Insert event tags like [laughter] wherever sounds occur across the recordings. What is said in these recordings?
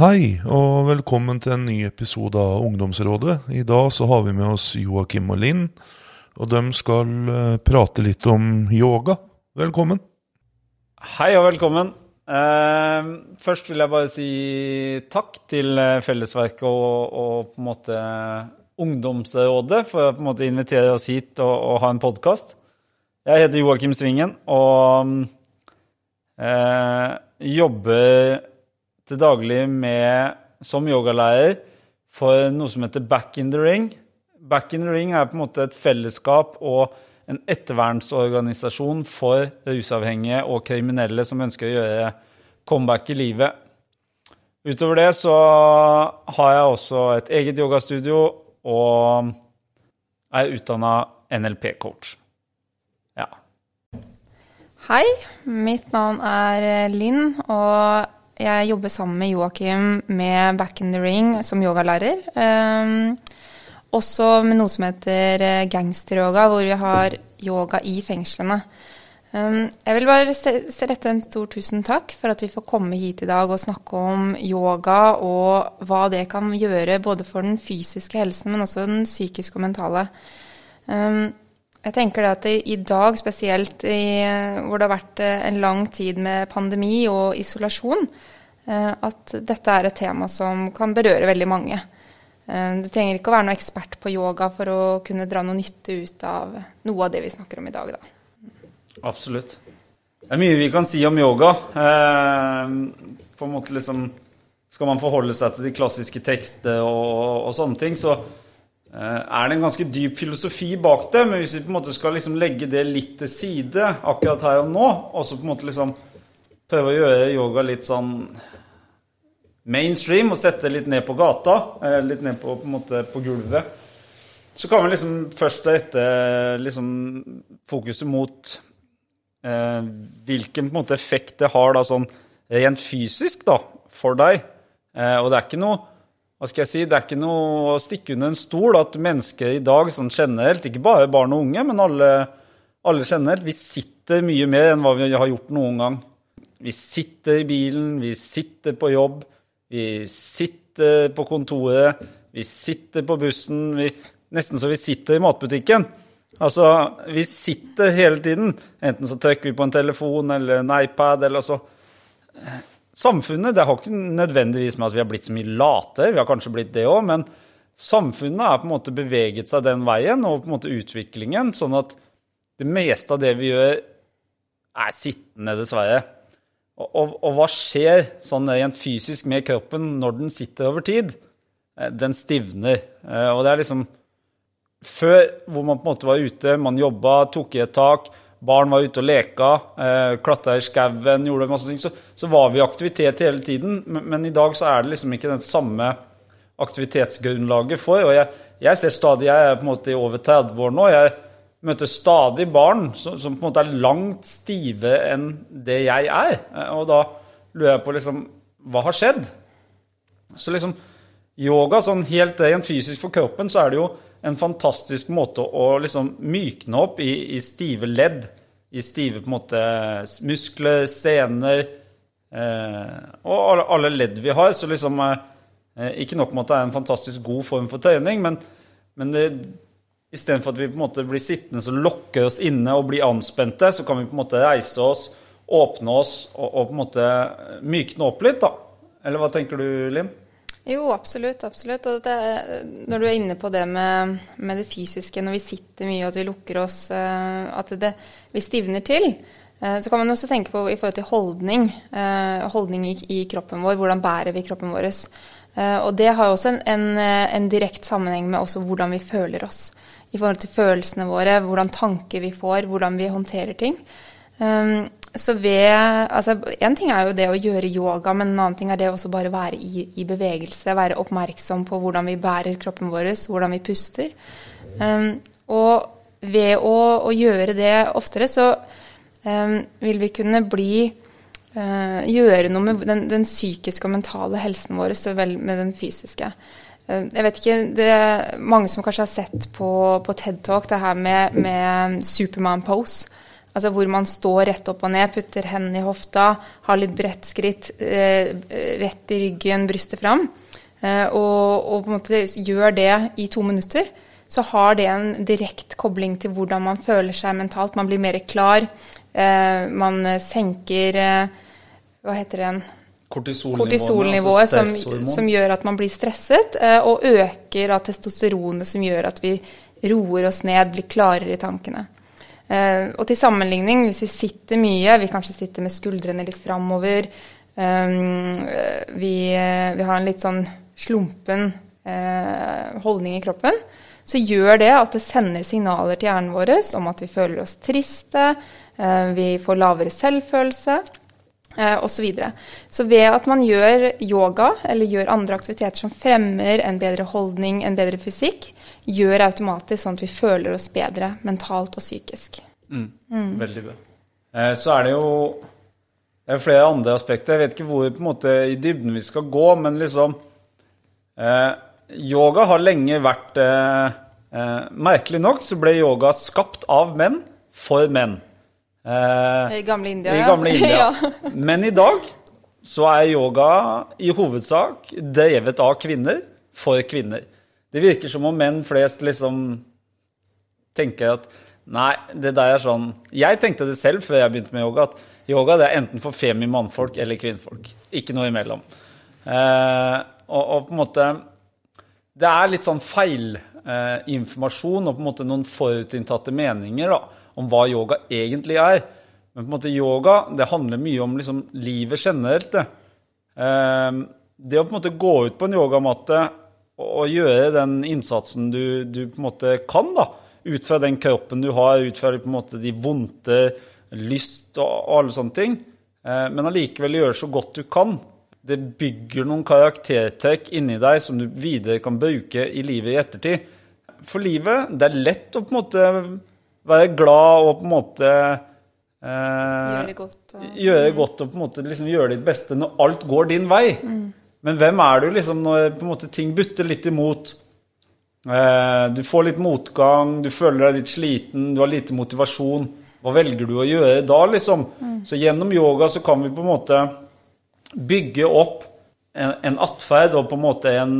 Hei, og velkommen til en ny episode av Ungdomsrådet. I dag så har vi med oss Joakim og Linn, og de skal eh, prate litt om yoga. Velkommen. Hei og velkommen. Eh, først vil jeg bare si takk til eh, Fellesverket og, og på en måte Ungdomsrådet for å på en måte invitere oss hit og, og ha en podkast. Jeg heter Joakim Svingen og eh, jobber til daglig med, som yogalærer for noe som heter Back in the Ring. Back in the Ring er på en måte et fellesskap og en ettervernsorganisasjon for rusavhengige og kriminelle som ønsker å gjøre comeback i livet. Utover det så har jeg også et eget yogastudio og er utdanna NLP-coach. Ja. Hei, mitt navn er Linn, og jeg jobber sammen med Joakim med Back in the Ring som yogalærer. Um, også med noe som heter eh, gangsteryoga, hvor vi har yoga i fengslene. Um, jeg vil bare rette en stor tusen takk for at vi får komme hit i dag og snakke om yoga og hva det kan gjøre både for den fysiske helsen, men også den psykiske og mentale. Um, jeg tenker det at i dag, spesielt i, hvor det har vært eh, en lang tid med pandemi og isolasjon, eh, at dette er et tema som kan berøre veldig mange. Eh, du trenger ikke å være noen ekspert på yoga for å kunne dra noe nytte ut av noe av det vi snakker om i dag. Da. Absolutt. Det er mye vi kan si om yoga. på en måte liksom Skal man forholde seg til de klassiske tekstene og, og sånne ting, så er det en ganske dyp filosofi bak det. Men hvis vi på en måte skal liksom legge det litt til side akkurat her og nå, og så på en måte liksom prøve å gjøre yoga litt sånn mainstream og sette litt ned på gata, eh, litt ned på, på, en måte på gulvet, så kan vi liksom først rette liksom fokuset mot eh, hvilken på en måte effekt det har da sånn rent fysisk da, for deg. Eh, og det er ikke noe hva skal jeg si, Det er ikke noe å stikke under en stol at mennesker i dag sånn generelt, ikke bare barn og unge, men alle, alle generelt, vi sitter mye mer enn hva vi har gjort noen gang. Vi sitter i bilen, vi sitter på jobb, vi sitter på kontoret, vi sitter på bussen. Vi, nesten så vi sitter i matbutikken. Altså, vi sitter hele tiden. Enten så trykker vi på en telefon eller en iPad, eller så Samfunnet det har ikke nødvendigvis med at vi har blitt så mye late, vi har kanskje blitt det òg, men samfunnet har på en måte beveget seg den veien, og på en måte utviklingen, sånn at det meste av det vi gjør, er sittende, dessverre. Og, og, og hva skjer sånn rent fysisk med kroppen når den sitter over tid? Eh, den stivner. Eh, og det er liksom Før, hvor man på en måte var ute, man jobba, tok i et tak, barn var ute og leka, eh, klatra i skauen, gjorde masse ting, så, så, var vi i aktivitet hele tiden. Men, men, i dag så er det liksom ikke den samme aktivitetsgrunnlaget for. Og jeg, jeg ser stadig Jeg er på en måte i over 30 år nå. Jeg møter stadig barn som, som på en måte er langt stive enn det jeg er. Eh, og da lurer jeg på liksom Hva har skjedd? Så liksom yoga, sånn helt rent fysisk for kroppen, så er det jo en fantastisk måte å liksom mykne opp i, i, stive ledd. I stive på en måte muskler, sener eh, og alle, alle, ledd vi har. Så liksom eh, Ikke nok med at det er en fantastisk god form for trening, men, men det, istedenfor at vi på en måte blir sittende og lokker oss inne og blir anspente, så kan vi på en måte reise oss, åpne oss og, og på en måte mykne opp litt. da. Eller hva tenker du, Linn? Jo, absolutt. absolutt. Det, når du er inne på det med, med, det fysiske, når vi sitter mye og at vi lukker oss, eh, at det, vi stivner til, eh, så kan man også tenke på i forhold til holdning. Eh, holdning i, i kroppen vår. Hvordan bærer vi kroppen vår? Og det har jo også en, en, en direkte sammenheng med hvordan vi føler oss. I forhold til følelsene våre, hvordan tanker vi får, hvordan vi håndterer ting. Så ved Altså, én ting er jo det å gjøre yoga, men en annen ting er det å bare være i, i, bevegelse. Være oppmerksom på hvordan vi bærer kroppen vår, hvordan vi puster. Um, og ved å, å, gjøre det oftere, så um, vil vi kunne bli uh, Gjøre noe med den, den, psykiske og mentale helsen vår så vel med den fysiske. Uh, jeg vet ikke, Det er mange som kanskje har sett på, på TED Talk det her med, med Superman pose Altså hvor man står rett opp og ned, putter hendene i hofta, har litt bredt skritt, eh, rett i ryggen, brystet fram, eh, og, og, på en måte gjør det i to minutter, så har det en direkte kobling til hvordan man føler seg mentalt. Man blir mer klar. Eh, man senker eh, Hva heter det igjen? kortisolnivået, altså som, som, gjør at man blir stresset, eh, og øker av testosteronet, som gjør at vi roer oss ned, blir klarere i tankene. Uh, og til sammenligning, hvis vi sitter mye, vi kanskje sitter med skuldrene litt framover, um, vi, vi, har en litt sånn slumpen holdning i kroppen, så gjør det at det sender signaler til hjernen vår om at vi føler oss triste, vi får lavere selvfølelse eh, osv. Så, videre. så ved at man gjør yoga eller gjør andre aktiviteter som fremmer en bedre holdning, en bedre fysikk, gjør automatisk sånn at vi føler oss bedre mentalt og psykisk. Mm. Mm. Veldig bra. Eh, så er det jo det er flere andre aspekter. Jeg vet ikke hvor måte, i dybden vi skal gå, men liksom eh, Yoga har lenge vært eh, eh Merkelig nok så ble yoga skapt av menn for menn. Eh, I gamle India, i gamle India. [laughs] ja. Men i dag så er yoga i hovedsak drevet av kvinner for kvinner. Det virker som om menn flest liksom tenker at Nei, det der er sånn Jeg tenkte det selv før jeg begynte med yoga, at yoga det er enten for femi mannfolk eller kvinnfolk. Ikke noe imellom. Eh, og, og, på en måte Det er litt sånn feilinformasjon eh, og på en måte noen forutinntatte meninger da, om hva yoga egentlig er. Men på en måte yoga det handler mye om liksom, livet generelt. Det. Eh, det å på en måte gå ut på en yogamatte og gjøre den innsatsen du, du, på en måte kan, da, ut fra den kroppen du har, ut fra på en måte de vondte, lyst og, og alle sånne ting, eh, men allikevel gjøre så godt du kan. Det bygger noen karaktertrekk inni deg som du videre kan bruke i livet i ettertid. For livet, det er lett å på en måte være glad og på en måte eh, Gjøre godt. Og, gjøre godt og på en måte liksom gjøre ditt beste når alt går din vei. Mm. Men hvem er du liksom når måte ting butter litt imot? Eh, du får litt motgang, du føler deg litt sliten, du har lite motivasjon. Hva velger du å gjøre da, liksom? Mm. Så gjennom yoga så kan vi på en måte bygge opp en, en atferd og på en måte en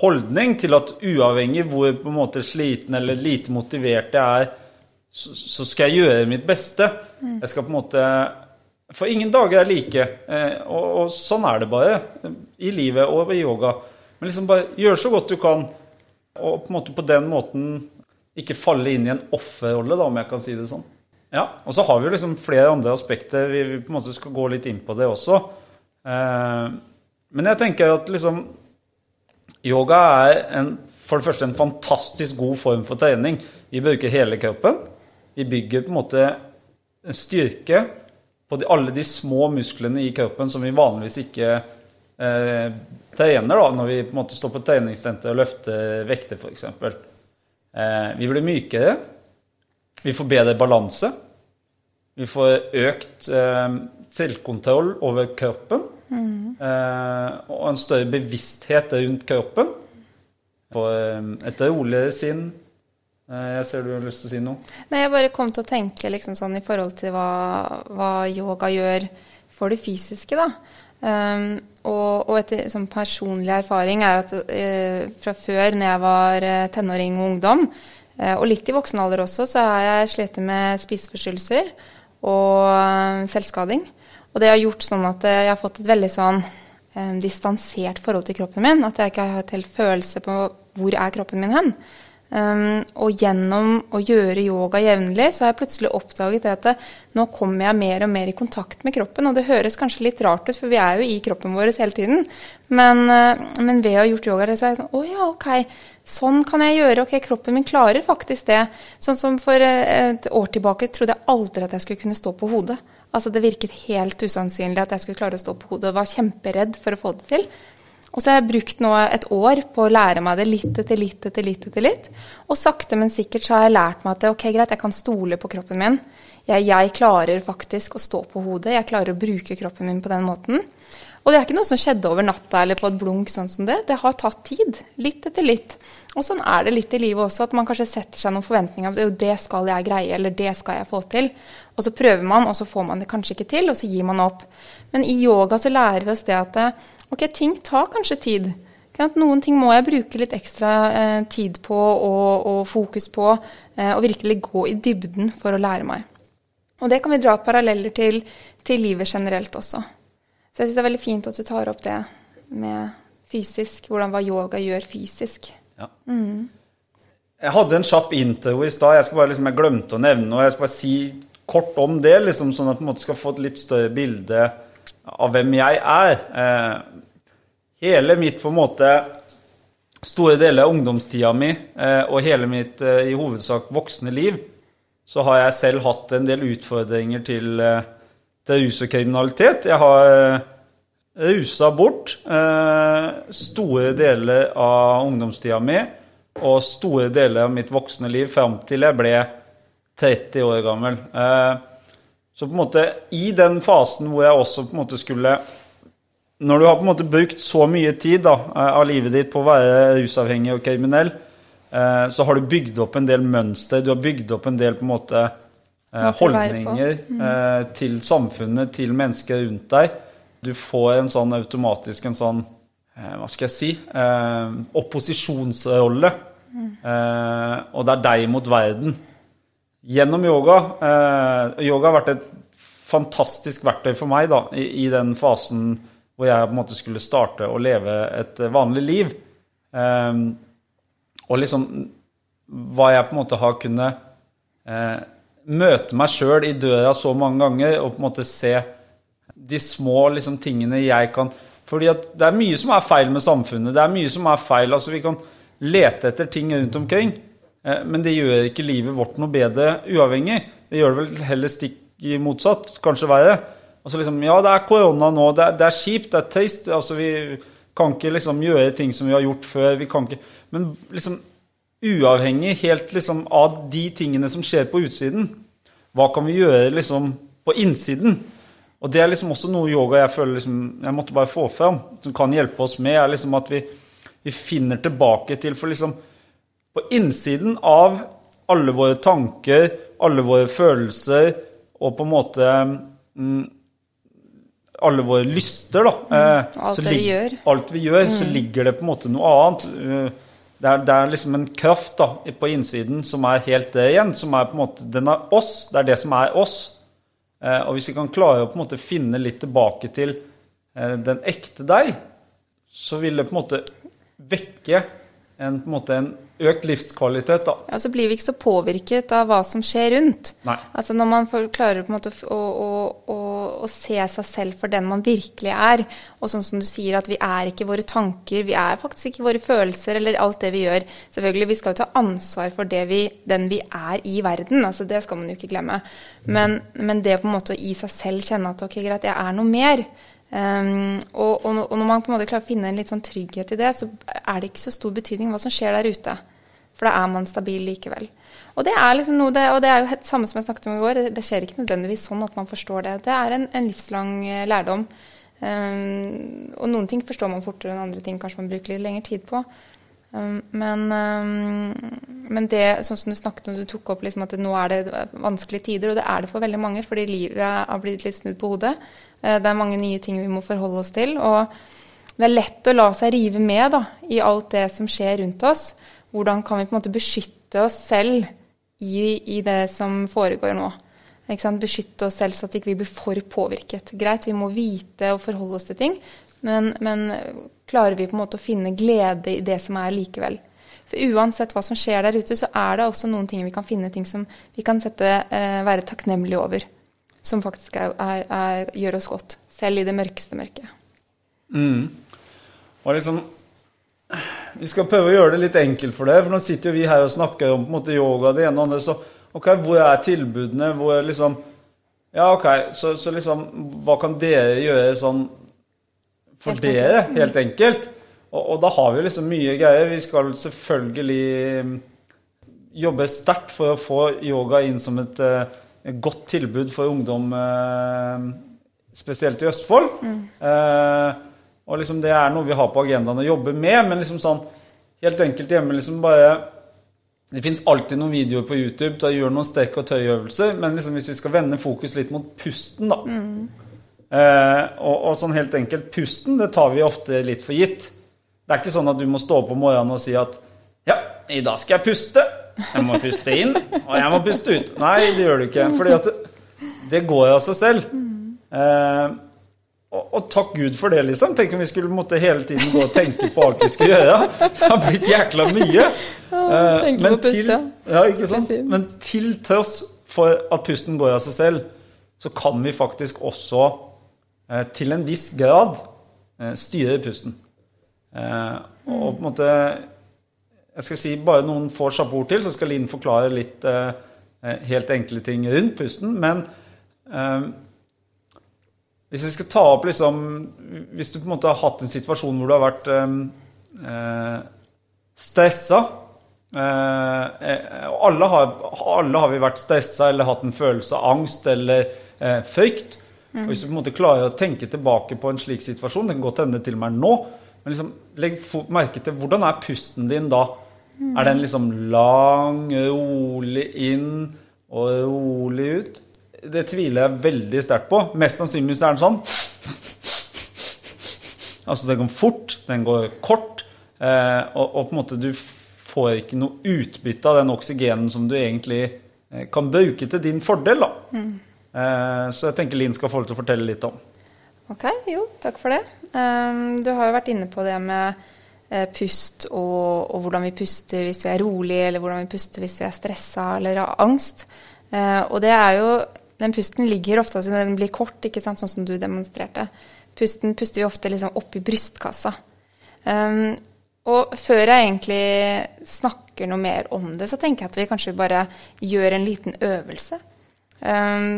holdning til at uavhengig hvor på en måte sliten eller lite motivert jeg er, så, så skal jeg gjøre mitt beste. Mm. Jeg skal på en måte For ingen dager er like. Eh, og, og, sånn er det bare i livet og i yoga. Men liksom bare gjør så godt du kan, og på måte på den måten ikke falle inn i en offerrolle, da, om jeg kan si det sånn. Ja, Og så har vi jo liksom flere andre aspekter. Vi, vi, på en måte skal gå litt inn på det også. Eh, men jeg tenker at liksom Yoga er en, for det første en fantastisk god form for trening. Vi bruker hele kroppen. Vi bygger på en måte styrke på de, alle de små musklene i kroppen som vi vanligvis ikke eh, trener da, når vi på en måte står på treningssenter og løfter vekter, f.eks. Eh, vi blir mykere. Vi får bedre balanse. Vi får økt eh, selvkontroll over kroppen. Mm. Eh, og en større bevissthet rundt kroppen. Og eh, et roligere sinn. Eh, jeg ser du har lyst til å si noe. Nei, Jeg bare kom til å tenke liksom sånn i forhold til hva, hva yoga gjør for det fysiske. da. Um, og, og et sånn personlig erfaring er at uh, fra før, når jeg var uh, tenåring og ungdom, uh, og litt i voksen alder også, så har jeg slitt med spiseforstyrrelser og selvskading. Og det har gjort sånn at jeg har fått et veldig sånn distansert forhold til kroppen min. At jeg ikke har hatt helt følelse på hvor er kroppen min hen. Um, og gjennom å gjøre yoga jevnlig, så har jeg plutselig oppdaget at nå kommer jeg mer og mer i kontakt med kroppen. Og det høres kanskje litt rart ut, for vi er jo i kroppen vår hele tiden. Men, uh, men ved å ha gjort yoga, så er jeg sånn Å ja, ok. Sånn kan jeg gjøre. Ok, kroppen min klarer faktisk det. Sånn som for uh, et år tilbake trodde jeg aldri at jeg skulle kunne stå på hodet. Altså Det virket helt usannsynlig at jeg skulle klare å stå på hodet og var kjemperedd for å få det til. Og så har jeg brukt nå et år på å lære meg det litt etter litt etter litt. etter litt. Og sakte, men sikkert så har jeg lært meg at ok, greit, jeg kan stole på kroppen min. Jeg, jeg klarer faktisk å stå på hodet. Jeg klarer å bruke kroppen min på den måten. Og det er ikke noe som skjedde over natta eller på et blunk sånn som det. Det har tatt tid. Litt etter litt. Og sånn er det litt i livet også, at man kanskje setter seg noen forventninger om det skal jeg greie, eller det skal jeg få til. Og så prøver man, og så får man det kanskje ikke til, og så gir man opp. Men i yoga så lærer vi oss det at ok, ting tar kanskje tid. Noen ting må jeg bruke litt ekstra eh, tid på og, og fokus på, eh, og virkelig gå i dybden for å lære meg. Og det kan vi dra paralleller til, til livet generelt også. Så jeg syns det er veldig fint at du tar opp det med fysisk, hvordan hva yoga gjør fysisk. Ja. Mm. Jeg hadde en kjapp intro i stad. Jeg, liksom, jeg glemte å nevne noe. Jeg skal bare si kort om det, liksom, sånn at man skal få et litt større bilde av hvem jeg er. Eh, hele mitt på en måte store deler av ungdomstida mi eh, og hele mitt eh, i hovedsak voksne liv, så har jeg selv hatt en del utfordringer til eh, til rus og kriminalitet. Jeg har eh, rusa bort eh, store deler av ungdomstida mi og store deler av mitt voksne liv fram til jeg ble 30 år gammel. Eh, så på en måte i den fasen hvor jeg også på en måte skulle Når du har på en måte brukt så mye tid da, av livet ditt på å være rusavhengig og kriminell, så har du bygd opp en del mønster. Du har bygd opp en del på en måte Eh, holdninger mm. Eh, til samfunnet, til mennesker rundt deg. Du får en sånn automatisk en sånn eh, Hva skal jeg si opposisjonsrolle. Mm. og det er deg mot verden. Gjennom yoga. yoga har vært et fantastisk verktøy for meg da, i, i, den fasen hvor jeg på en måte skulle starte å leve et vanlig liv. og liksom hva jeg på en måte har kunnet møte meg sjøl i døra så mange ganger og på en måte se de små liksom, tingene jeg kan Fordi at det er mye som er feil med samfunnet. Det er mye som er feil. altså Vi kan lete etter ting rundt omkring, eh, men det gjør ikke livet vårt noe bedre uavhengig. Det gjør det vel heller stikk motsatt, kanskje verre. Altså liksom, Ja, det er korona nå, det er, det er kjipt, det er trist. altså Vi kan ikke liksom gjøre ting som vi har gjort før. vi kan ikke, Men liksom uavhengig helt liksom av de tingene som skjer på utsiden. Hva kan vi gjøre liksom på innsiden? Og det er liksom også noe yoga jeg føler liksom, jeg måtte bare få fram, som kan hjelpe oss med, er liksom at vi, vi finner tilbake til For liksom på innsiden av alle våre tanker, alle våre følelser og på en måte mm, alle våre lyster, da. Mm, eh, alt, det vi gjør. alt vi gjør. Mm. så ligger det på en måte noe annet. Uh, det er, det er, liksom en kraft da, på innsiden som er helt det igjen. som er på en måte, Den er oss. Det er det som er oss. Eh, og hvis vi kan klare å på en måte finne litt tilbake til eh, den ekte deg, så vil det på en måte vekke en, på en, måte, en økt livskvalitet. Da. Ja, Så blir vi ikke så påvirket av hva som skjer rundt. Nei. Altså Når man klarer på en måte å, å, å, å, se seg selv for den man virkelig er, og sånn som du sier at vi er ikke våre tanker, vi er faktisk ikke våre følelser eller alt det vi gjør. Selvfølgelig, Vi skal jo ta ansvar for vi, den vi er i verden, altså det skal man jo ikke glemme. Men, men det på en måte å i seg selv kjenne at ok, greit, jeg er noe mer. Um, og, og, og, når man på en måte klarer å finne en litt sånn trygghet i det, så er det ikke så stor betydning hva som skjer der ute. For da er man stabil likevel. Og det er liksom noe, det, og det er jo det samme som jeg snakket om i går. Det, skjer ikke nødvendigvis sånn at man forstår det. Det er en, en livslang uh, lærdom. Um, og noen ting forstår man fortere enn andre ting kanskje man bruker litt lengre tid på. Um, men, um, men, det, sånn som du snakket om, du tok opp liksom at nå er det vanskelige tider, og det er det for veldig mange fordi livet har blitt litt snudd på hodet. Eh, det er mange nye ting vi må forholde oss til. Og det er lett å la seg rive med da, i alt det som skjer rundt oss. Hvordan kan vi på en måte beskytte oss selv i, i det som foregår nå? Beskytte oss selv så at vi ikke blir for påvirket. Greit, vi må vite og forholde oss til ting, men, men, klarer vi på en måte å finne glede i det som er likevel? For uansett hva som skjer der ute, så er det også noen ting vi kan finne ting som vi kan sette, eh, være takknemlige over som faktisk er, er, er, gjør oss godt. Selv i det mørkeste mørket. Mm. Og liksom Vi skal prøve å gjøre det litt enkelt for deg, for nå sitter jo vi her og snakker om på en måte yoga det ene og andre. Så ok, hvor er tilbudene? Hvor er liksom Ja, ok, så, så liksom Hva kan dere gjøre sånn for helt dere, enkelt. helt enkelt? Og, og, da har vi liksom mye greier. Vi skal selvfølgelig mm, jobbe sterkt for å få yoga inn som et et godt tilbud for ungdom eh, spesielt i Østfold. Eh, og liksom det er noe vi har på agendaen å jobbe med, men liksom sånn helt enkelt hjemme liksom bare Det fins alltid noen videoer på YouTube da jeg gjør noen stek- og tøyøvelser, men liksom hvis vi skal vende fokus litt mot pusten, da eh, og, og sånn helt enkelt, pusten det tar vi ofte litt for gitt. Det er ikke sånn at du må stå opp om morgenen og si at ja, i dag skal jeg puste. Jeg må puste inn, og jeg må puste ut. Nei, det gjør du ikke. fordi at det, det går av seg selv. Eh, og, takk Gud for det, liksom. Tenk om vi skulle måtte hele tiden gå og tenke på alt vi skulle gjøre. Så det har blitt jækla mye. Eh, men til, ja. ikke sant? Men til tross for at pusten går av seg selv, så kan vi faktisk også eh, til en viss grad eh, styre pusten. Og på en måte Jeg skal si bare noen få kjappe ord til, så skal Linn forklare litt helt enkle ting rundt pusten. Men hvis vi skal ta opp liksom Hvis du på en måte har hatt en situasjon hvor du har vært eh, eh, stressa eh, eh, alle har, alle har vi vært stressa eller hatt en følelse av angst eller eh, frykt. Og hvis du på en måte klarer å tenke tilbake på en slik situasjon, det kan godt hende til og med nå, men liksom, legg merke til hvordan er pusten din da? Er den liksom lang, rolig inn og rolig ut? Det tviler jeg veldig sterkt på. Mest sannsynligvis er den sånn. Altså, den går fort, den går kort, eh, og, og på en måte du får ikke noe utbytte av den oksygenen som du egentlig eh, kan bruke til din fordel, da. Eh, så jeg tenker Linn skal få lov til å fortelle litt om. Ok, jo, takk for det. Um, du har jo vært inne på det med pust og, og hvordan vi puster hvis vi er rolig, eller hvordan vi puster hvis vi er stressa eller har angst. Eh, og det er jo Den pusten ligger ofte altså Den blir kort, ikke sant, sånn som du demonstrerte. Pusten puster vi ofte liksom opp i brystkassa. Um, og før jeg egentlig snakker noe mer om det, så tenker jeg at vi kanskje bare gjør en liten øvelse. Um,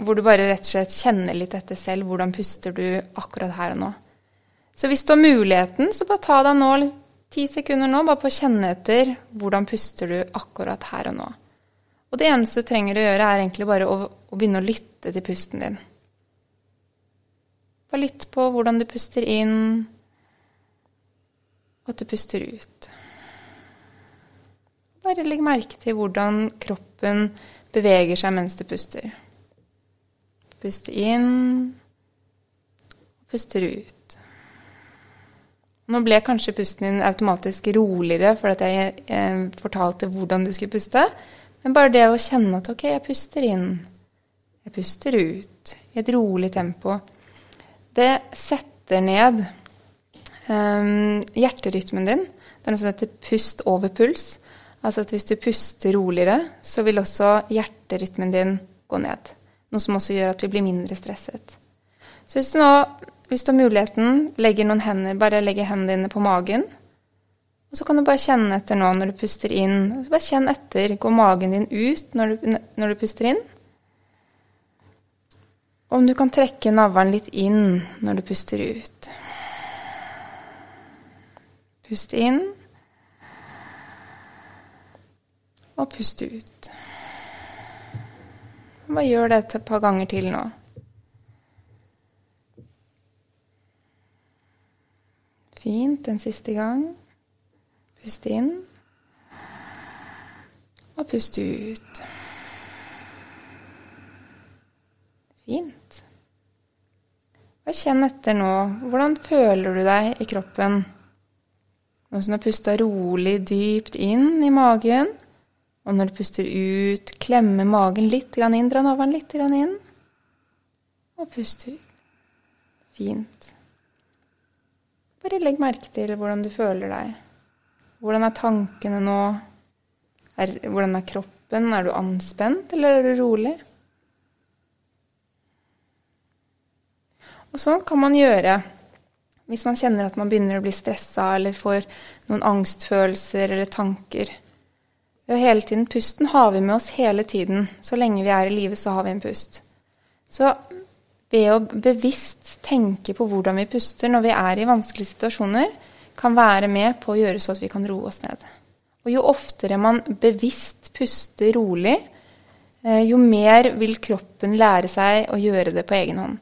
hvor du bare rett og slett kjenner litt etter selv. Hvordan puster du akkurat her og nå? Så hvis du har muligheten, så bare ta deg nå ti sekunder nå, bare på å kjenne etter hvordan puster du akkurat her og nå. Og det eneste du trenger å gjøre, er egentlig bare å, å begynne å lytte til pusten din. Bare lytt på hvordan du puster inn, og at du puster ut. Bare legg merke til hvordan kroppen beveger seg mens du puster. Puste inn, og puster ut. Nå ble kanskje pusten din automatisk roligere fordi jeg eh, fortalte hvordan du skulle puste. Men bare det å kjenne at ok, jeg puster inn, jeg puster ut i et rolig tempo, det setter ned um, hjerterytmen din. Det er noe som heter pust over puls. Altså at hvis du puster roligere, så vil også hjerterytmen din gå ned. Noe som også gjør at vi blir mindre stresset. Så hvis du nå, hvis du har muligheten, legger noen hender, bare legger hendene dine på magen, og så kan du bare kjenne etter nå når du puster inn. Bare kjenn etter. Går magen din ut når du, når du puster inn? Om du kan trekke navlen litt inn når du puster ut. Pust inn. Og pust ut. Bare gjør det et par ganger til nå. Fint. En siste gang. Pust inn. Og pust ut. Fint. Og kjenn etter nå. Hvordan føler du deg i kroppen? Nå som du har pusta rolig, dypt inn i magen. Og når du puster ut, klemme magen litt grann inn. Dra navlen litt grann inn. Og pust ut. Fint. Bare legg merke til hvordan du føler deg. Hvordan er tankene nå? Er, hvordan er kroppen? Er du anspent, eller er du rolig? Og sånn kan man gjøre hvis man kjenner at man begynner å bli stressa eller får noen angstfølelser eller tanker. Ja, hele tiden, Pusten har vi med oss hele tiden. Så lenge vi er i live, så har vi en pust. Så ved å bevisst tenke på hvordan vi puster når vi er i vanskelige situasjoner, kan være med på å gjøre så at vi kan roe oss ned. Og jo oftere man bevisst puster rolig, eh, jo mer vil kroppen lære seg å gjøre det på egen hånd.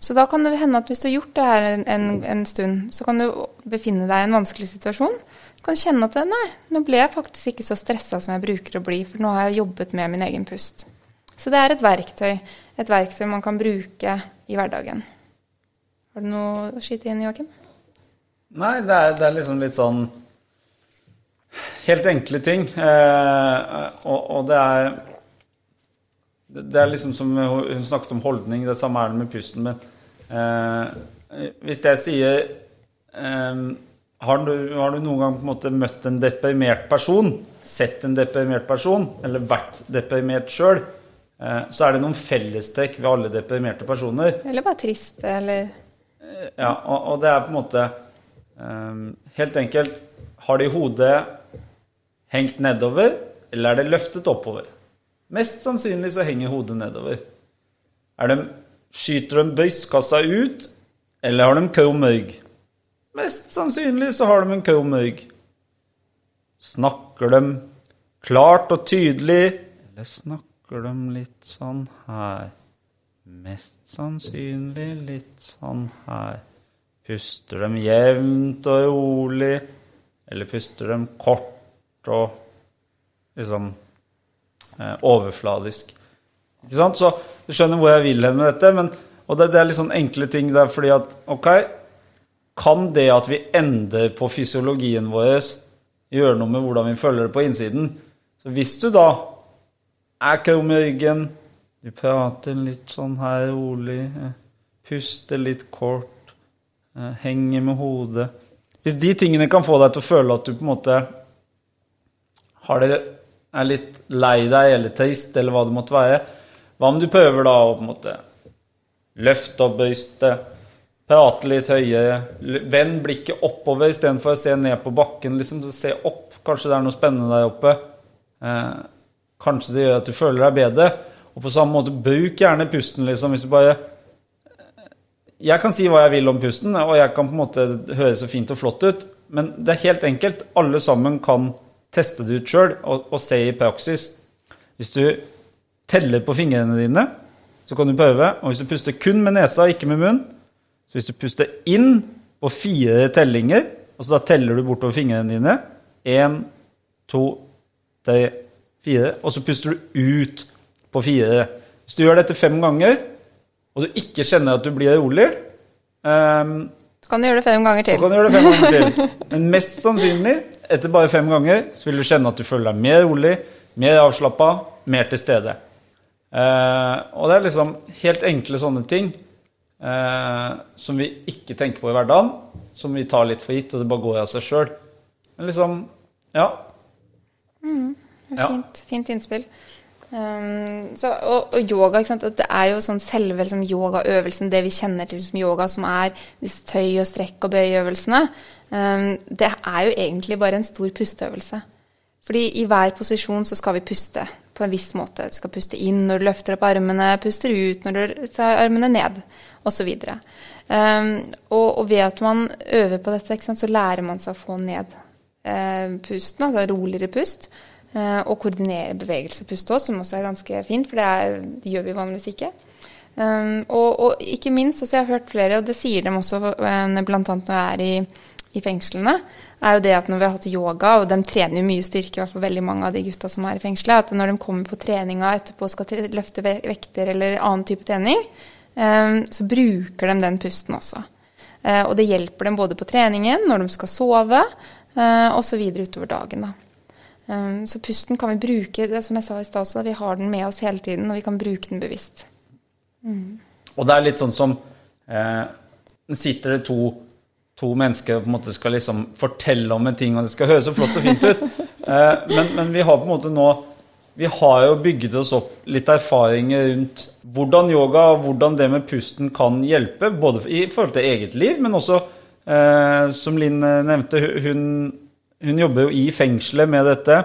Så da kan det hende at hvis du har gjort det her en, en, en stund, så kan du befinne deg i en vanskelig situasjon. Du kan kjenne at nei, nå ble jeg faktisk ikke så stressa som jeg bruker å bli, for nå har jeg jobbet med min egen pust. Så det er et verktøy. Et verktøy man kan bruke i hverdagen. Har du noe å skyte inn, Joakim? Nei, det er, det er, liksom litt sånn Helt enkle ting. Eh, og, og, det er Det er liksom som hun snakket om holdning, det samme er det med pusten. Eh, hvis jeg sier eh, har, du, har, du, noen gang på en måte møtt en deprimert person? Sett en deprimert person? Eller vært deprimert sjøl? Eh, så er det noen fellestrekk ved alle deprimerte personer. Eller bare triste, eller Ja, og, og, det er på en måte um, Helt enkelt Har de hodet hengt nedover, eller er det løftet oppover? Mest sannsynlig så henger hodet nedover. Er de, skyter de brystkassa ut, eller har de krum? Mest sannsynlig så har de en krum. Snakker de klart og tydelig, eller snakker de litt sånn her. Mest sannsynlig litt sånn her. Puster de jevnt og rolig, eller puster de kort og liksom eh, overfladisk? Ikke sant? Så du skjønner hvor jeg vil hen med dette. Men, og det, det, er litt sånn enkle ting der fordi at OK, kan det at vi endrer på fysiologien vår, gjøre noe med hvordan vi føler det på innsiden? Så hvis du da er krum i ryggen. Du prater litt sånn her rolig. Eh, puster litt kort. Eh, henger med hodet. Hvis de tingene kan få deg til å føle at du på en måte har det, er litt lei deg eller trist, eller hva det måtte være, hva om du prøver da å på en måte løfte opp brystet, prate litt høyere, vend blikket oppover istedenfor å se ned på bakken. liksom så Se opp. Kanskje det er noe spennende der oppe. Eh, Kanskje det gjør at du føler deg bedre. Og på samme måte, bruk gjerne pusten, liksom. Hvis du bare Jeg kan si hva jeg vil om pusten, og jeg kan på en måte høre så fint og flott ut, men det er helt enkelt. Alle sammen kan teste det ut sjøl og, og, se i praksis. Hvis du teller på fingrene dine, så kan du prøve. Og hvis du puster kun med nesa, ikke med munn Så hvis du puster inn på fire tellinger, og så da teller du bortover fingrene dine Én, to, tre fire, og så puster du ut på fire. Hvis du gjør dette fem ganger, og du ikke kjenner at du blir rolig um, Så kan du gjøre det fem ganger til. Kan du gjøre det fem ganger til. [laughs] Men mest sannsynlig, etter bare fem ganger, så vil du kjenne at du føler deg mer rolig, mer avslappa, mer til stede. Uh, og det er liksom helt enkle sånne ting uh, som vi ikke tenker på i hverdagen, som vi tar litt for gitt, og det bare går av seg sjøl. Men liksom Ja. Mm. Fint, fint innspill. Um, så, og, og, yoga, det er jo sånn selve liksom, yogaøvelsen, det vi kjenner til som yoga, som er disse tøy- og strekk- og bøyeøvelsene, um, det er jo egentlig bare en stor pusteøvelse. Fordi i hver posisjon så skal vi puste på en viss måte. Du skal puste inn når du løfter opp armene, puster ut når du tar armene ned, osv. Um, og, og ved at man øver på dette, så lærer man seg å få ned uh, pusten, altså roligere pust. Uh, og koordinere bevegelse og puste òg, som også er ganske fint, for det, er, det gjør vi vanligvis ikke. Um, og, og, ikke minst, også jeg har hørt flere, og det sier de også uh, bl.a. når jeg er i, i, fengslene, er jo det at når vi har hatt yoga, og de trener jo mye styrke, i hvert fall veldig mange av de gutta som er i fengselet, at når de kommer på treninga etterpå og skal løfte vekter eller annen type trening, um, så bruker de den pusten også. Uh, og det hjelper dem både på treningen, når de skal sove, og så videre utover dagen. da. Um, så pusten kan vi bruke, det som jeg sa i stad også, vi har den med oss hele tiden, og vi kan bruke den bevisst. Mm. Og det er litt sånn som eh, Sitter det to, to, mennesker på en måte skal liksom fortelle om en ting, og det skal høres så flott og fint ut, [laughs] eh, men, men, vi har på en måte nå vi har jo bygget oss opp litt erfaringer rundt hvordan yoga og hvordan det med pusten kan hjelpe, både i forhold til eget liv, men også, eh, som Linn nevnte, hun hun jobber jo i fengselet med dette.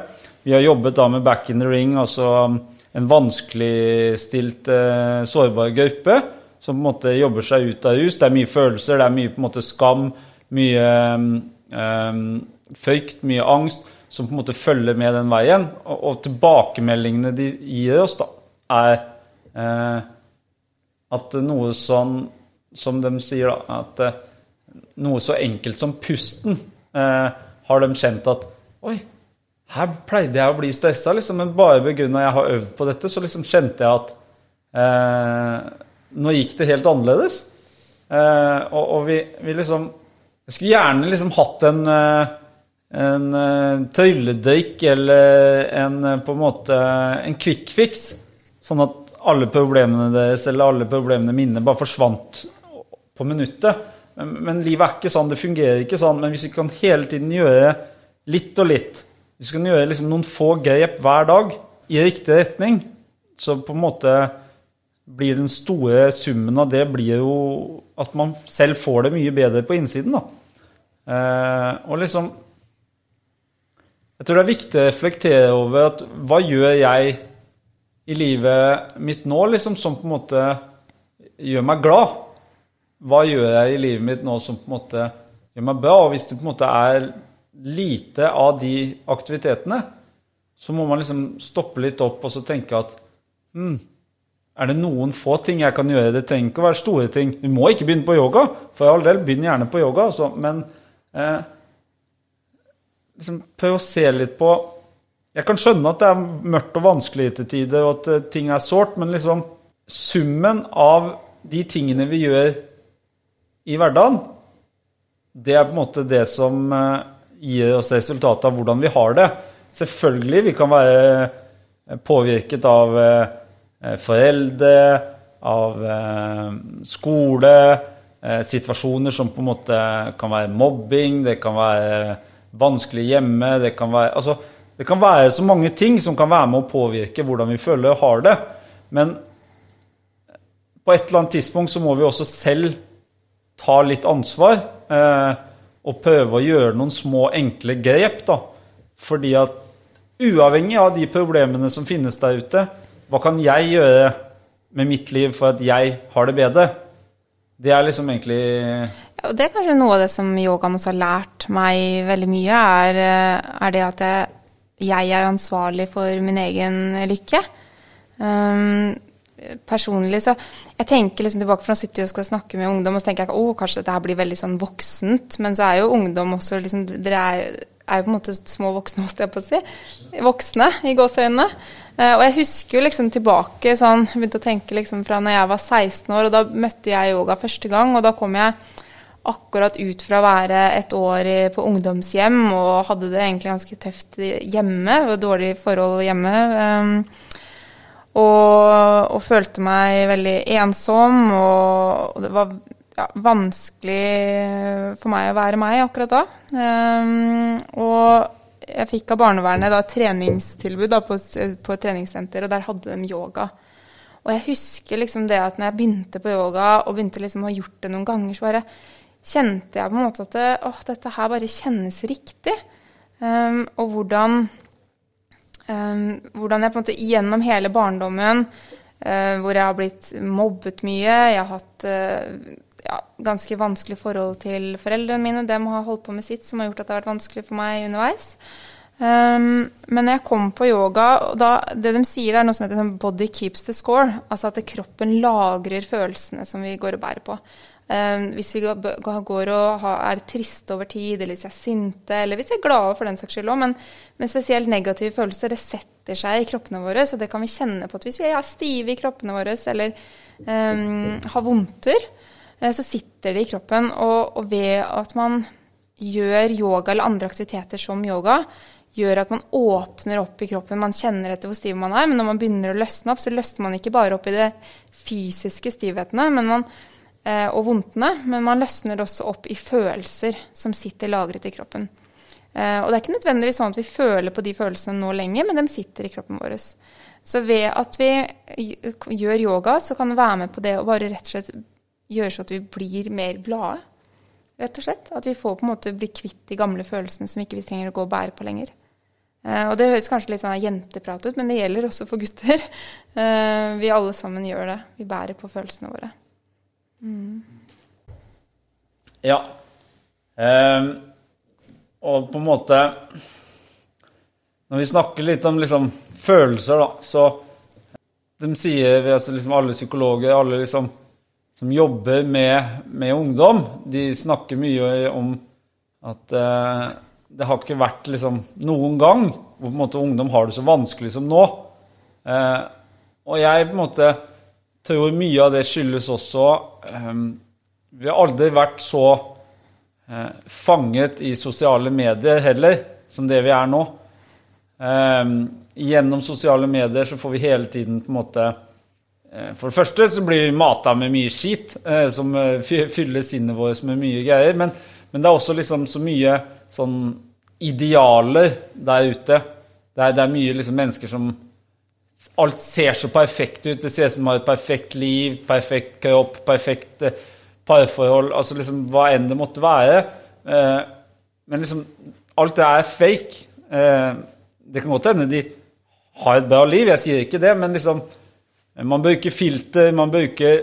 Vi har jobbet da med Back in the Ring, altså um, en vanskeligstilt, sårbar gruppe som på en måte jobber seg ut av rus. Det er mye følelser, det er mye på en måte skam, mye um, frykt, mye angst som på en måte følger med den veien. Og, og tilbakemeldingene de gir oss, da, er uh, at noe sånn som de sier, da, at uh, noe så enkelt som pusten uh, har de kjent at Oi, her pleide jeg å bli stressa, liksom, men bare pga. jeg har øvd på dette, så liksom kjente jeg at eh, nå gikk det helt annerledes. Eh, og, og vi, vi, liksom Jeg skulle gjerne liksom hatt en, eh, en uh, trylledrikk eller en på en måte en quick fix, sånn at alle problemene deres eller alle problemene mine bare forsvant på minuttet. Men, men livet er ikke sånn, det fungerer ikke sånn. Men hvis vi kan hele tiden gjøre litt og litt Hvis vi kan gjøre liksom noen få grep hver dag i riktig retning, så på en måte blir den store summen av det blir jo at man selv får det mye bedre på innsiden. da. Eh, og liksom Jeg tror det er viktig å reflektere over at hva gjør jeg i livet mitt nå, liksom, som på en måte gjør meg glad? Hva gjør jeg i livet mitt nå som på en måte gjør meg bra? Og hvis det på en måte er lite av de aktivitetene, så må man liksom stoppe litt opp og så tenke at hmm, er det noen få ting jeg kan gjøre? Det trenger ikke å være store ting. Du må ikke begynne på yoga, for all del, begynn gjerne på yoga, altså. men eh, liksom prøv å se litt på Jeg kan skjønne at det er mørkt og vanskelig til tider, og at uh, ting er sårt, men liksom summen av de tingene vi gjør i hverdagen, det er på en måte det som uh, gir oss resultatet av hvordan vi har det. Selvfølgelig, vi kan være påvirket av Eh, foreldre, av eh, skole, eh, situasjoner som på en måte kan være mobbing, det kan være vanskelig hjemme, det kan være Altså, det kan være så mange ting som kan være med å påvirke hvordan vi føler og har det. Men på et eller annet tidspunkt så må vi også selv ta litt ansvar eh, og prøve å gjøre noen små, enkle grep. da. Fordi at uavhengig av de problemene som finnes der ute, hva kan jeg gjøre med mitt liv for at jeg har det bedre? Det er liksom egentlig ja, Det er kanskje noe av det som yogaen også har lært meg veldig mye, er, er det at jeg, jeg, er ansvarlig for min egen lykke. Um, personlig så Jeg tenker liksom tilbake, for nå sitter jeg og skal snakke med ungdom, og så tenker jeg at oh, kanskje dette blir veldig sånn voksent. Men så er jo ungdom også liksom Dere er, er jo på en måte små voksne, holdt jeg på å si. Voksne, i gåseøynene. Uh, og jeg husker jo liksom tilbake sånn, begynte å tenke liksom fra når jeg var 16 år, og da møtte jeg yoga første gang. Og da kom jeg akkurat ut fra å være et år på ungdomshjem og hadde det egentlig ganske tøft hjemme. Det var dårlige forhold hjemme. Um, og, og, følte meg veldig ensom, og, og det var ja, vanskelig for meg å være meg akkurat da. Um, og jeg fikk av barnevernet da, treningstilbud da, på, på, et treningssenter, og der hadde de yoga. Og jeg husker liksom det at når jeg begynte på yoga, og begynte liksom å ha gjort det noen ganger, så bare kjente jeg på en måte at det, åh, dette her bare kjennes riktig. Um, og hvordan, um, hvordan jeg på en måte gjennom hele barndommen, uh, hvor jeg har blitt mobbet mye, jeg har hatt uh, ja, ganske vanskelig forhold til foreldrene mine. De har holdt på med sitt som har gjort at det har vært vanskelig for meg underveis. Um, men jeg kom på yoga, da, det de sier, er noe som heter sånn 'body keeps the score'. Altså at kroppen lagrer følelsene som vi går og bærer på. Um, hvis vi går og er triste over tid, eller hvis vi er sinte, eller hvis vi er glade for den saks skyld òg, men, men, spesielt negative følelser, det setter seg i kroppene våre, så det kan vi kjenne på at hvis vi er stive i kroppene våre, eller um, har vondter, så sitter det i kroppen. Og, og, ved at man gjør yoga eller andre aktiviteter som yoga, gjør at man åpner opp i kroppen. Man kjenner etter hvor stiv man er, men når man begynner å løsne opp, så løsner man ikke bare opp i de fysiske stivhetene man, eh, og vondtene, men man løsner det også opp i følelser som sitter lagret i kroppen. Eh, og det er ikke nødvendigvis sånn at vi føler på de følelsene nå lenger, men de sitter i kroppen vår. Så ved at vi gjør yoga, så kan vi være med på det å bare rett og slett gjøre så at vi blir mer glade. Rett og slett. At vi får på en måte bli kvitt de gamle følelsene som ikke vi trenger å gå og bære på lenger. Uh, og det høres kanskje litt sånn jenteprat ut, men det gjelder også for gutter. Uh, [laughs] vi alle sammen gjør det. Vi bærer på følelsene våre. Mm. Ja. Um, og på en måte Når vi snakker litt om liksom, følelser, da, så De sier, altså liksom alle psykologer, alle liksom som jobber med, med ungdom, de snakker mye om at eh, det har ikke vært liksom, noen gang hvor måte, ungdom har det så vanskelig som nå. Eh, og jeg måte tror mye av det skyldes også eh, Vi har aldri vært så eh, fanget i sosiale medier heller som det vi er nå. Eh, gjennom sosiale medier så får vi hele tiden på en måte For det første så blir vi mata med mye skit eh, som fyller sinnet vårt med mye greier. Men, men, det er også liksom så mye sånn idealer der ute. Det er, det er mye liksom mennesker som Alt ser så perfekt ut. Det ser ut som de har et perfekt liv, perfekt kropp, perfekt parforhold Altså liksom hva enn det måtte være. Men liksom Alt det er fake. Det kan godt hende de har et bra liv, jeg sier ikke det, men liksom Man bruker filter, man bruker,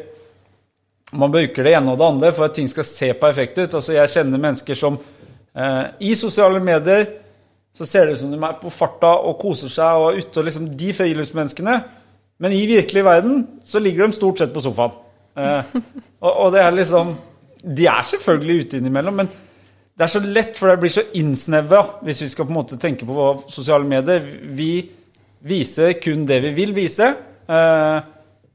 man bruker det ene og det andre for at ting skal se perfekt ut. Altså, jeg kjenner mennesker som eh, I sosiale medier så ser det ut som de er på farta og koser seg og er ute og liksom De friluftsmenneskene. Men i virkelig verden så ligger de stort sett på sofaen. Eh, og, og, det er liksom De er selvfølgelig ute innimellom, men det er så lett, for det blir så innsnevra hvis vi skal på en måte tenke på sosiale medier. Vi viser kun det vi vil vise. Eh,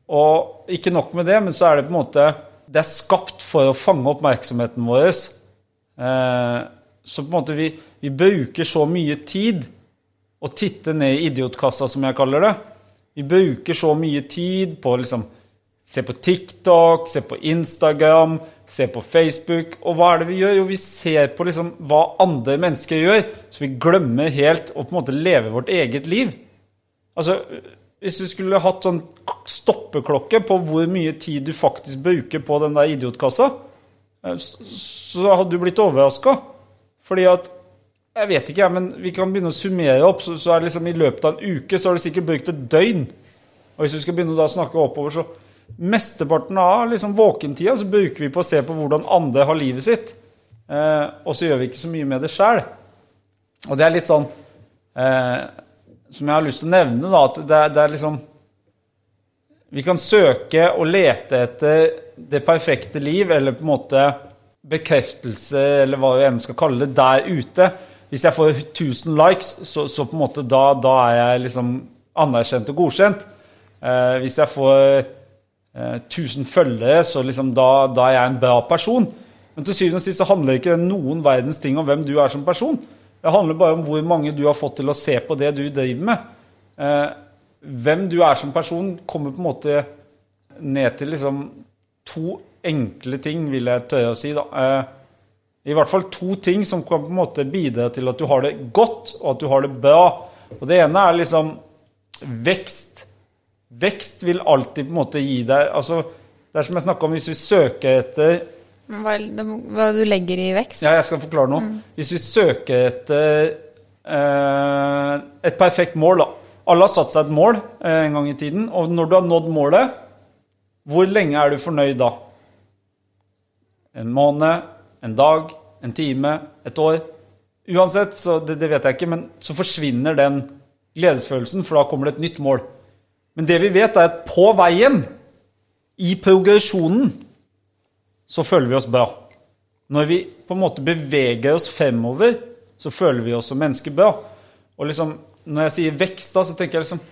og ikke nok med det, men så er det på en måte Det er skapt for å fange oppmerksomheten vår. Eh, så på en måte vi, vi bruker så mye tid å titte ned i idiotkassa, som jeg kaller det. Vi bruker så mye tid på å liksom se på TikTok, se på Instagram, se på Facebook. Og hva er det vi gjør? Jo, vi ser på liksom hva andre mennesker gjør, så vi glemmer helt å på en måte leve vårt eget liv. Altså, Hvis du skulle hatt sånn stoppeklokke på hvor mye tid du faktisk bruker på den der idiotkassa, eh, så hadde du blitt overraska. Fordi at Jeg vet ikke, men vi kan begynne å summere opp. Så, er det liksom i løpet av en uke så har du sikkert brukt et døgn. Og hvis du skal begynne å snakke oppover, så Mesteparten av liksom våkentida så bruker vi på å se på hvordan andre har livet sitt. Eh, og så gjør vi ikke så mye med det sjæl. Og det er litt sånn eh, Som jeg har lyst til å nevne, da, at det, det, er liksom Vi kan søke og lete etter det perfekte liv, eller på en måte bekreftelse, eller hva vi enn skal kalle det, der ute. Hvis jeg får 1000 likes, så, så på en måte da, da, er jeg liksom anerkjent og godkjent. Eh, hvis jeg får 1000 eh, følgere, så liksom da, da, er jeg en bra person. Men til syvende og sist så handler ikke noen verdens ting om hvem du er som person. Det handler bare om hvor mange du har fått til å se på det du driver med. Eh, hvem du er som person, kommer på en måte ned til liksom to enkle ting, vil jeg tørre å si. da. Eh, I hvert fall to ting som kan på en måte bidra til at du har det godt, og at du har det bra. Og Det ene er liksom vekst Vekst vil alltid på en måte gi deg altså, Det er som jeg snakka om, hvis vi søker etter hva, hva du legger i vekst? Ja, jeg skal forklare noe. Mm. Hvis vi søker etter eh, et perfekt mål, da. Alle har satt seg et mål eh, en gang i tiden. Og når du har nådd målet, hvor lenge er du fornøyd da? En måned, en dag, en time, et år? Uansett, så det, det vet jeg ikke, men så forsvinner den gledesfølelsen, for da kommer det et nytt mål. Men det vi vet, er at på veien, i progresjonen, så føler vi oss bra. Når vi på en måte beveger oss fremover, så føler vi oss som mennesker bra. Og liksom, når jeg sier vekst, da, så tenker jeg liksom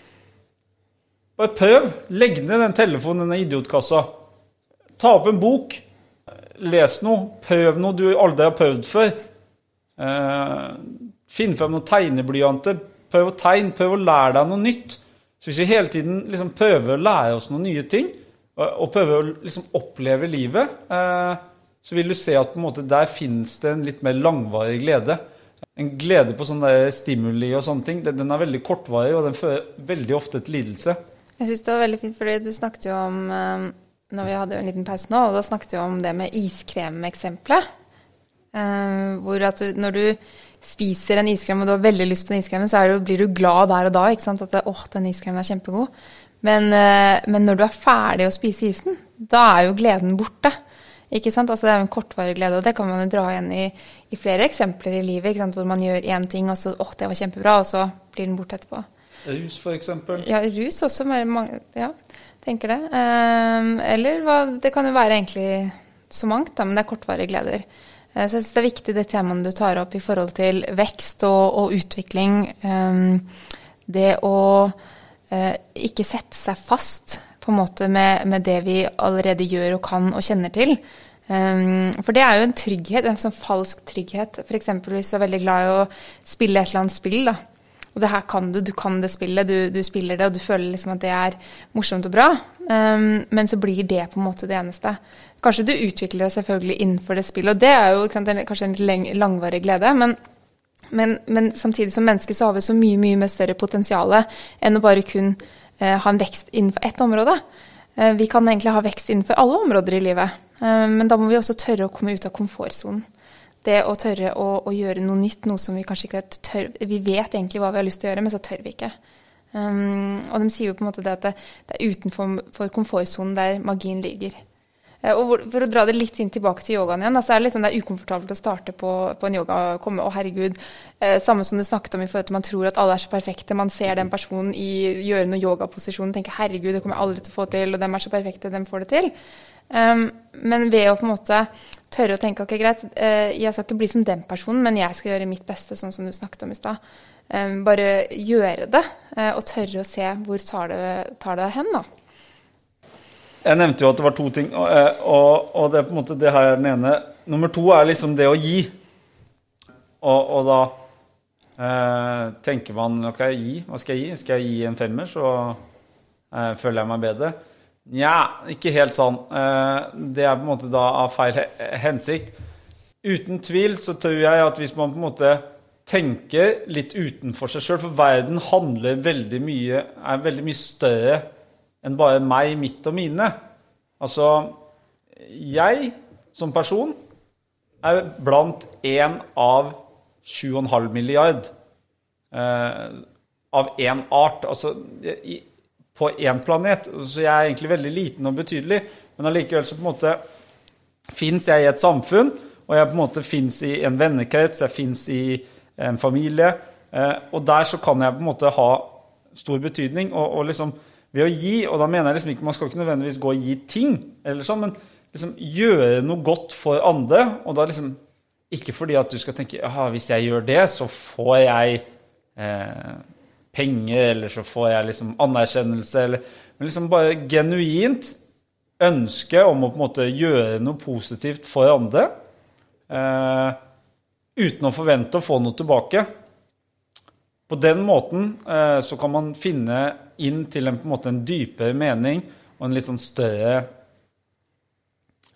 Bare prøv. Legg ned den telefonen, denne idiotkassa. Ta opp en bok. Les noe. Prøv noe du aldri har prøvd før. Eh, finn frem noen tegneblyanter. Prøv å tegne. Prøv å lære deg noe nytt. Så hvis vi hele tiden liksom prøver å lære oss noen nye ting, og prøver å liksom oppleve livet, eh, så vil du se at måte der finnes det en litt mer langvarig glede. En glede på sånne stimuli og sånne ting, den er veldig kortvarig, og den fører veldig ofte til lidelse. Jeg syns det var veldig fint, fordi du snakket jo om eh, når vi hadde en liten pause nå, og da snakket vi om det med iskremeksempelet. Uh, hvor at når du spiser en iskrem og du har veldig lyst på den iskremen, så du, blir du glad der og da. ikke sant? At 'Å, den iskremen er kjempegod. Men, uh, men, når du er ferdig å spise isen, da er jo gleden borte. Ikke sant? Altså Det er jo en kortvarig glede, og det kan man jo dra igjen i, i flere eksempler i livet. ikke sant? Hvor man gjør én ting, og så åh, det var kjempebra, og så blir den borte etterpå. Rus, f.eks.? Ja, rus også. Mange, ja, tenker det. Um, eller hva, det kan jo være egentlig så mangt, da, men det er kortvarige gleder. Uh, så jeg syns det er viktig det temaet du tar opp i forhold til vekst og, og utvikling. Um, det å ikke sette seg fast på en måte med, med, det vi allerede gjør og kan og kjenner til. Um, for det er jo en trygghet, en sånn falsk trygghet. F.eks. hvis du er veldig glad i å spille et eller annet spill. da, og det her kan du, du kan det spillet, du, du, spiller det, og du føler liksom at det er morsomt og bra. Um, men så blir det på en måte det eneste. Kanskje du utvikler deg selvfølgelig innenfor det spillet, og det er jo sant, kanskje en litt langvarig glede. Men, men, men, samtidig som menneske så har vi så mye mye mer større potensial enn å bare kun eh, ha en vekst innenfor ett område. Eh, vi kan egentlig ha vekst innenfor alle områder i livet. Eh, men da må vi også tørre å komme ut av komfortsonen det å tørre å, å, gjøre noe nytt, noe som vi kanskje ikke tør Vi vet egentlig hva vi har lyst til å gjøre, men så tør vi ikke. Um, og de sier jo på en måte det at det, det er utenfor komfortsonen der magien ligger. Uh, og For å dra det litt inn tilbake til yogaen igjen, så er det, liksom, det er ukomfortabelt å starte på, på en yoga og komme Å, herregud. Eh, samme som du snakket om i forhold til man tror at alle er så perfekte. Man ser den personen i gjøre noen yogaposisjon og tenker herregud, det kommer jeg aldri til å få til, og dem er så perfekte, dem får det til. Um, men ved å på en måte tørre å tenke ok, greit, uh, jeg skal ikke bli som den personen, men jeg skal gjøre mitt beste, sånn som du snakket om i stad. Um, bare gjøre det, uh, og tørre å se hvor tar det, tar det hen, da. Jeg nevnte jo at det var to ting, og, eh, og, og det er på en måte det her er den ene. Nummer to er liksom det å gi. Og, og da eh, tenker man ok, gi, hva skal jeg gi? Skal jeg gi en femmer, så eh, føler jeg meg bedre. Nja, ikke helt sånn. Eh, det er på en måte da av feil hensikt. Uten tvil så tror jeg at hvis man på en måte tenker litt utenfor seg sjøl, for verden handler veldig mye, er veldig mye større enn bare meg, mitt og mine. Altså Jeg som person er blant én av 7,5 milliard eh, av én art. Altså i, på én planet. Så jeg er egentlig veldig liten og betydelig, men allikevel så på en måte fins jeg i et samfunn, og jeg på en måte fins i en vennekrets, jeg fins i en familie. Eh, og der så kan jeg på en måte ha stor betydning. Og, og liksom ved å gi, og da mener jeg liksom ikke man skal ikke nødvendigvis gå og gi ting, eller sånn, men liksom gjøre noe godt for andre. Og da liksom ikke fordi at du skal tenke at hvis jeg gjør det, så får jeg eh, penger, eller så får jeg liksom anerkjennelse, eller Men liksom bare genuint ønske om å på en måte gjøre noe positivt for andre. Eh, uten å forvente å få noe tilbake. På den måten eh, så kan man finne inn til en, på en, måte, en dypere mening og en litt sånn større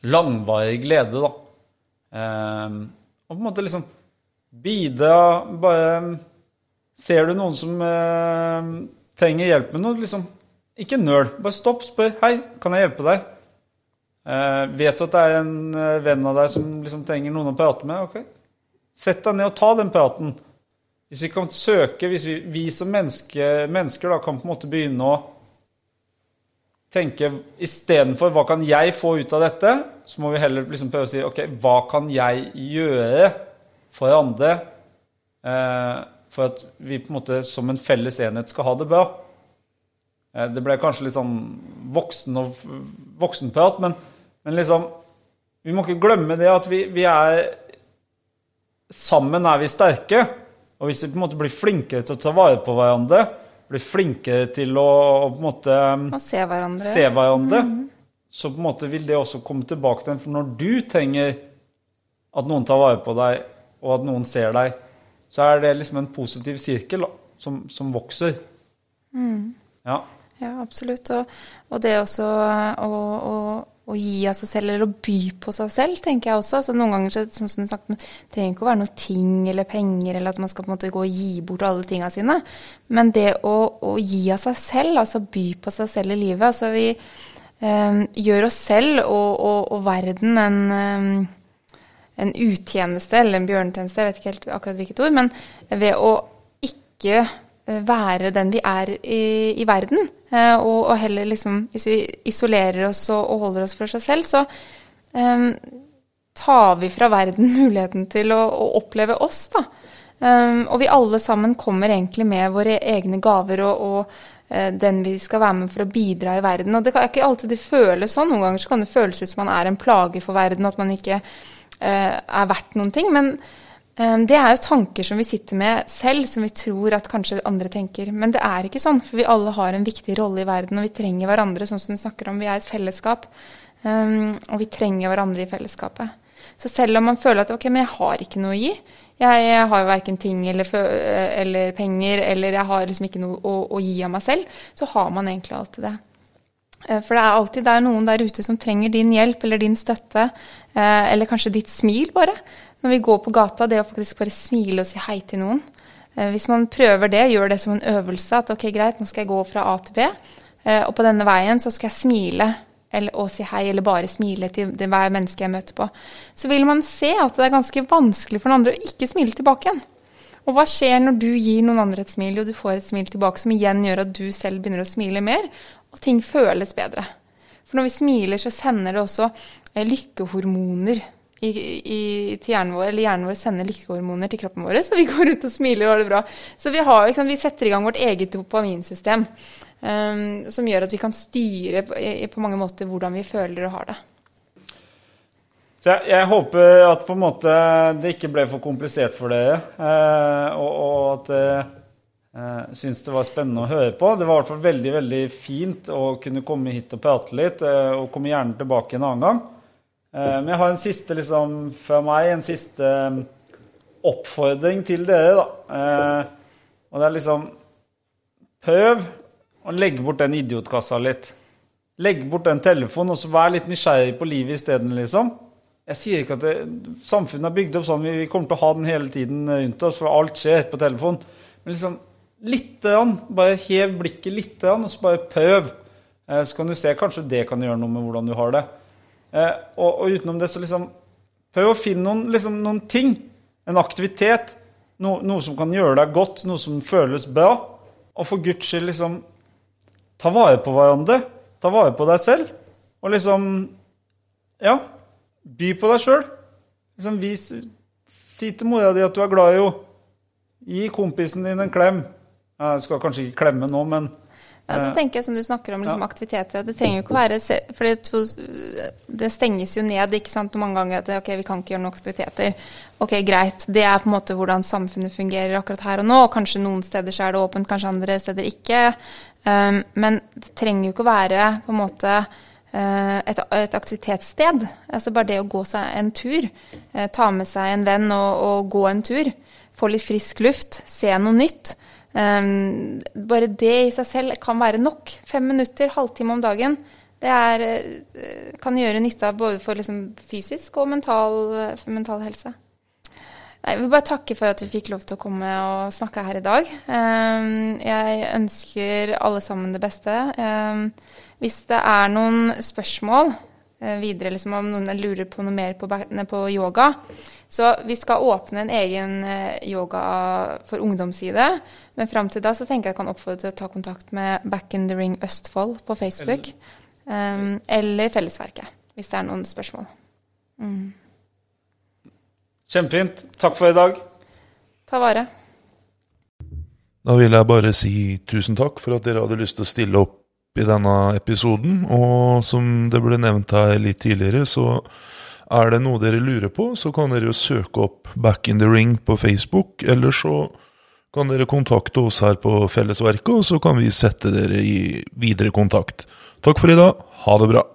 langvarig glede, da. Eh, og på en måte liksom bidra bare Ser du noen som eh, trenger hjelp med noe, liksom, ikke nøl. Bare stopp, spør. 'Hei, kan jeg hjelpe deg?' Eh, vet du at det er en eh, venn av deg som liksom trenger noen å prate med? Ok, Sett deg ned og ta den praten. Hvis vi kan søke, hvis vi, vi som menneske, mennesker da, kan på en måte begynne å tenke istedenfor 'hva kan jeg få ut av dette', så må vi heller liksom prøve å si 'ok, hva kan jeg gjøre for andre'? Eh, for at vi på en måte som en felles enhet skal ha det bra. Eh, det ble kanskje litt sånn voksen og voksenprat, men, men liksom Vi må ikke glemme det at vi, vi, er Sammen er vi sterke. Og hvis vi på en måte blir flinkere til å ta vare på hverandre, blir flinkere til å, å på en måte Å se hverandre. Se hverandre mm -hmm. Så på en måte vil det også komme tilbake til en For når du trenger at noen tar vare på deg, og at noen ser deg, så er det liksom en positiv sirkel som, som, vokser. Mm. Ja. ja. absolutt. Og, og det også å, å, gi av seg selv, eller å by på seg selv, tenker jeg også. Altså, noen ganger så, sånn som du sagt, det trenger ikke å være noe ting eller penger, eller at man skal på en måte gå og gi bort alle tingene sine. Men det å, å gi av seg selv, altså by på seg selv i livet altså Vi eh, gjør oss selv og, og, og verden en um, en utjeneste eller en bjørnetjeneste, jeg vet ikke helt akkurat hvilket ord, men ved å ikke være den vi er i, i verden, eh, og, og, heller liksom Hvis vi isolerer oss og, og holder oss for seg selv, så um, tar vi fra verden [laughs] muligheten til å, å oppleve oss, da. Um, og vi alle sammen kommer egentlig med våre egne gaver og, og uh, den vi skal være med for å bidra i verden. Og det kan ikke alltid det føles sånn. Noen ganger så kan det føles ut som man er en plage for verden, at man ikke uh, er verdt noen ting. Men det er jo tanker som vi sitter med selv, som vi tror at kanskje andre tenker. Men det er ikke sånn, for vi alle har en viktig rolle i verden, og vi trenger hverandre, sånn som du snakker om. Vi er et fellesskap, um, og vi trenger hverandre i fellesskapet. Så selv om man føler at ok, men jeg har ikke noe å gi, jeg, har jo verken ting eller, eller, penger, eller jeg har liksom ikke noe å, å, gi av meg selv, så har man egentlig alltid det. Eh, for det er alltid det er noen der ute som trenger din hjelp eller din støtte, eh, eller kanskje ditt smil, bare. Når vi går på gata, det å faktisk bare smile og si hei til noen. Eh, hvis man prøver det, gjør det som en øvelse, at ok, greit, nå skal jeg gå fra A til B, og på denne veien så skal jeg smile eller og si hei, eller bare smile til hver menneske jeg møter på, så vil man se at det er ganske vanskelig for den andre å ikke smile tilbake igjen. Og hva skjer når du gir noen andre et smil, og du får et smil tilbake, som igjen gjør at du selv begynner å smile mer, og ting føles bedre. For når vi smiler, så sender det også eh, lykkehormoner i, i, til hjernen vår, eller hjernen vår sender lykkehormoner til kroppen vår, så vi går rundt og smiler og har det bra. Så vi, har, vi setter i gang vårt eget dopaminsystem. Um, som gjør at vi kan styre på, på, mange måter hvordan vi føler og har det. Så jeg, jeg, håper at på en måte det ikke ble for komplisert for dere, eh, og, og, at dere eh, syns det var spennende å høre på. Det var i hvert fall veldig veldig fint å kunne komme hit og prate litt, eh, og komme gjerne tilbake en annen gang. Uh, men jeg har en siste liksom, fra meg, en siste um, oppfordring til dere. da. og det er liksom Prøv og legge bort den idiotkassa litt. Legg bort den telefonen, og så vær litt nysgjerrig på livet isteden, liksom. Jeg sier ikke at samfunnet er bygd opp sånn, vi kommer til å ha den hele tiden rundt oss, for alt skjer på telefon. Men liksom lite grann, bare hev blikket litt, og så bare prøv. Eh, så kan du se, kanskje det kan gjøre noe med hvordan du har det. Eh, og, og utenom det, så liksom Prøv å finne noen, liksom, noen ting. En aktivitet. No, noe som kan gjøre deg godt, noe som føles bra. Og for Guds skyld, liksom ta vare på hverandre. Ta vare på deg selv. Og liksom Ja, by på deg sjøl. Liksom vis Si til mora di at du er glad i henne. Gi kompisen din en klem. Jeg skal kanskje ikke klemme nå, men ja, så tenker jeg som du snakker om liksom, aktiviteter, det trenger jo ikke å være For det, stenges jo ned ikke sant, mange ganger at ok, vi kan ikke gjøre noen aktiviteter. Ok, greit. Det er på en måte hvordan samfunnet fungerer akkurat her og nå. Kanskje noen steder så er det åpent, kanskje andre steder ikke. Um, men det trenger jo ikke å være på en måte uh, et, et, aktivitetssted. Altså bare det å gå seg en tur. Uh, ta med seg en venn og, og, gå en tur. Få litt frisk luft. Se noe nytt. Um, bare det i seg selv kan være nok. Fem minutter, halvtime om dagen. Det er, uh, kan gjøre nytte både for liksom fysisk og mental, mental helse. Jeg vil bare takke for at du fikk lov til å komme og snakke her i dag. Ehm, jeg ønsker alle sammen det beste. Ehm, hvis det er noen spørsmål eh, videre, liksom om noen lurer på noe mer på, på yoga, så vi skal åpne en egen eh, yoga for ungdomsside. Men fram til da så tenker jeg jeg kan oppfordre til å ta kontakt med Back in the Ring Østfold på Facebook. Eller, um, eller Fellesverket, hvis det er noen spørsmål. Mm. Kjempefint. Takk for i dag. Ta vare. Da vil jeg bare si tusen takk for at dere hadde lyst til å stille opp i denne episoden. Og som det ble nevnt her litt tidligere, så er det noe dere lurer på, så kan dere jo søke opp Back in the Ring på Facebook. Eller så kan dere kontakte oss her på Fellesverket, og så kan vi sette dere i videre kontakt. Takk for i dag. Ha det bra.